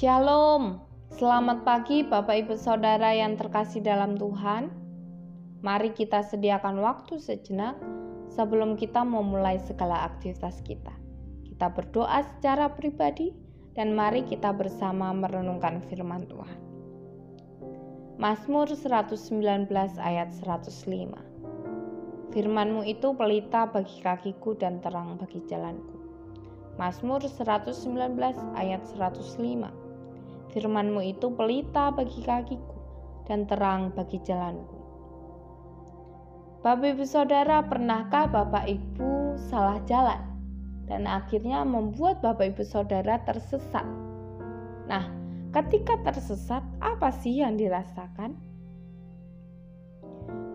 Shalom, selamat pagi Bapak Ibu Saudara yang terkasih dalam Tuhan. Mari kita sediakan waktu sejenak sebelum kita memulai segala aktivitas kita. Kita berdoa secara pribadi dan mari kita bersama merenungkan firman Tuhan. Mazmur 119 ayat 105 Firmanmu itu pelita bagi kakiku dan terang bagi jalanku. Mazmur 119 ayat 105 Firmanmu itu pelita bagi kakiku dan terang bagi jalanku. Bapak Ibu Saudara, pernahkah Bapak Ibu salah jalan dan akhirnya membuat Bapak Ibu Saudara tersesat? Nah, ketika tersesat, apa sih yang dirasakan?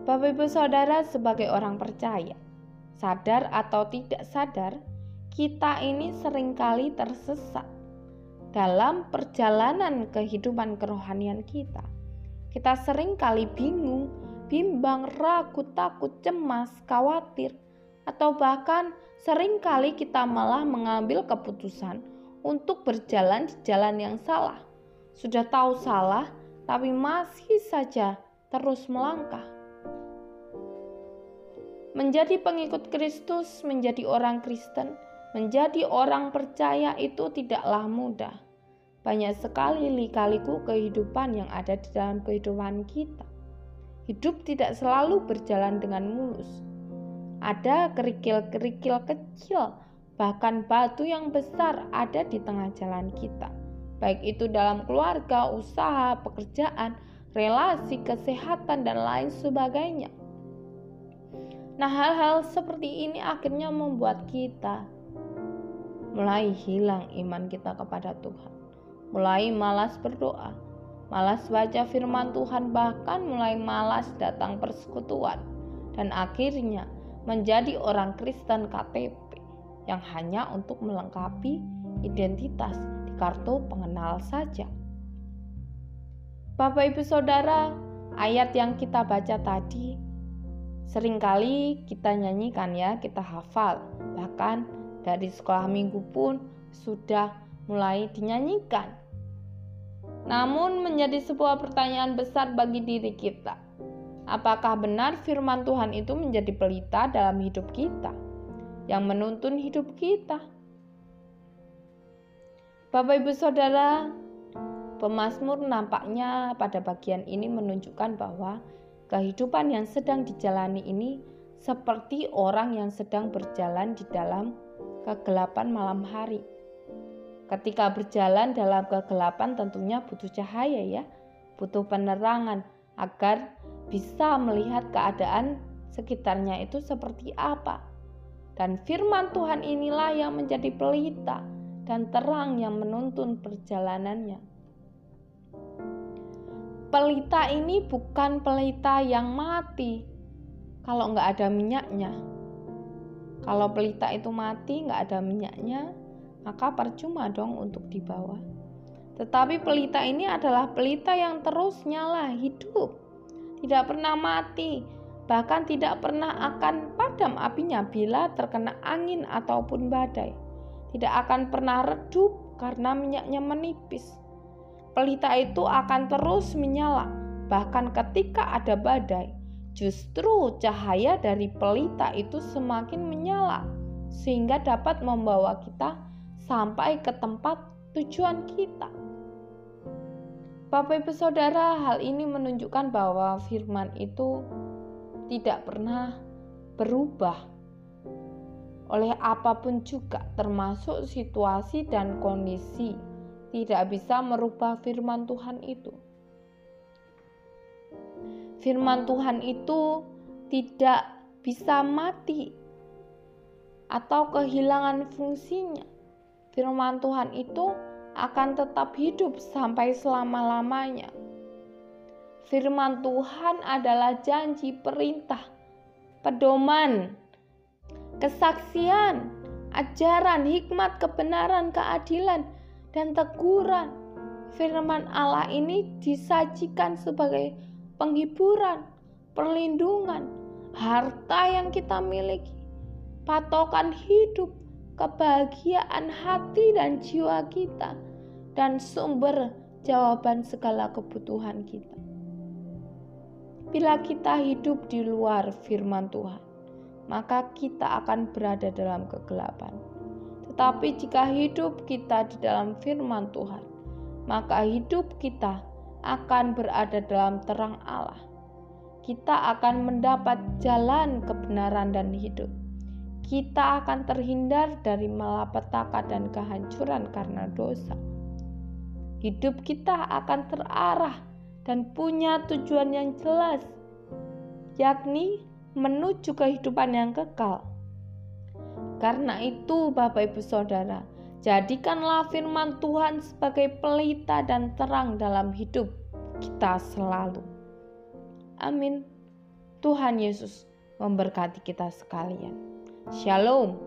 Bapak Ibu Saudara sebagai orang percaya, sadar atau tidak sadar, kita ini sering kali tersesat dalam perjalanan kehidupan kerohanian kita. Kita sering kali bingung, bimbang, ragu, takut, cemas, khawatir, atau bahkan sering kali kita malah mengambil keputusan untuk berjalan di jalan yang salah. Sudah tahu salah, tapi masih saja terus melangkah. Menjadi pengikut Kristus, menjadi orang Kristen, menjadi orang percaya itu tidaklah mudah. Banyak sekali lika-liku kehidupan yang ada di dalam kehidupan kita. Hidup tidak selalu berjalan dengan mulus. Ada kerikil-kerikil kecil, bahkan batu yang besar ada di tengah jalan kita. Baik itu dalam keluarga, usaha, pekerjaan, relasi, kesehatan, dan lain sebagainya. Nah, hal-hal seperti ini akhirnya membuat kita mulai hilang iman kita kepada Tuhan mulai malas berdoa, malas baca firman Tuhan, bahkan mulai malas datang persekutuan, dan akhirnya menjadi orang Kristen KTP yang hanya untuk melengkapi identitas di kartu pengenal saja. Bapak Ibu Saudara, ayat yang kita baca tadi sering kali kita nyanyikan ya, kita hafal. Bahkan dari sekolah minggu pun sudah mulai dinyanyikan. Namun menjadi sebuah pertanyaan besar bagi diri kita. Apakah benar firman Tuhan itu menjadi pelita dalam hidup kita yang menuntun hidup kita? Bapak Ibu Saudara, pemazmur nampaknya pada bagian ini menunjukkan bahwa kehidupan yang sedang dijalani ini seperti orang yang sedang berjalan di dalam kegelapan malam hari Ketika berjalan dalam kegelapan tentunya butuh cahaya ya, butuh penerangan agar bisa melihat keadaan sekitarnya itu seperti apa. Dan firman Tuhan inilah yang menjadi pelita dan terang yang menuntun perjalanannya. Pelita ini bukan pelita yang mati kalau nggak ada minyaknya. Kalau pelita itu mati nggak ada minyaknya, maka percuma dong untuk dibawa. Tetapi pelita ini adalah pelita yang terus nyala, hidup, tidak pernah mati, bahkan tidak pernah akan padam apinya bila terkena angin ataupun badai. Tidak akan pernah redup karena minyaknya menipis. Pelita itu akan terus menyala, bahkan ketika ada badai. Justru cahaya dari pelita itu semakin menyala, sehingga dapat membawa kita sampai ke tempat tujuan kita. Bapak Ibu Saudara, hal ini menunjukkan bahwa firman itu tidak pernah berubah oleh apa pun juga, termasuk situasi dan kondisi, tidak bisa merubah firman Tuhan itu. Firman Tuhan itu tidak bisa mati atau kehilangan fungsinya firman Tuhan itu akan tetap hidup sampai selama-lamanya. Firman Tuhan adalah janji, perintah, pedoman, kesaksian, ajaran, hikmat, kebenaran, keadilan, dan teguran. Firman Allah ini disajikan sebagai penghiburan, perlindungan, harta yang kita miliki, patokan hidup, kebahagiaan hati dan jiwa kita. dan sumber jawaban segala kebutuhan kita. Bila kita hidup di luar firman Tuhan, maka kita akan berada dalam kegelapan. Tetapi jika hidup kita di dalam firman Tuhan, maka hidup kita akan berada dalam terang Allah. Kita akan mendapat jalan kebenaran dan hidup. Kita akan terhindar dari malapetaka dan kehancuran karena dosa. Hidup kita akan terarah dan punya tujuan yang jelas, yakni menuju kehidupan yang kekal. Karena itu, Bapak Ibu Saudara, jadikanlah firman Tuhan sebagai pelita dan terang dalam hidup kita selalu. Amin. Tuhan Yesus memberkati kita sekalian. Shalom.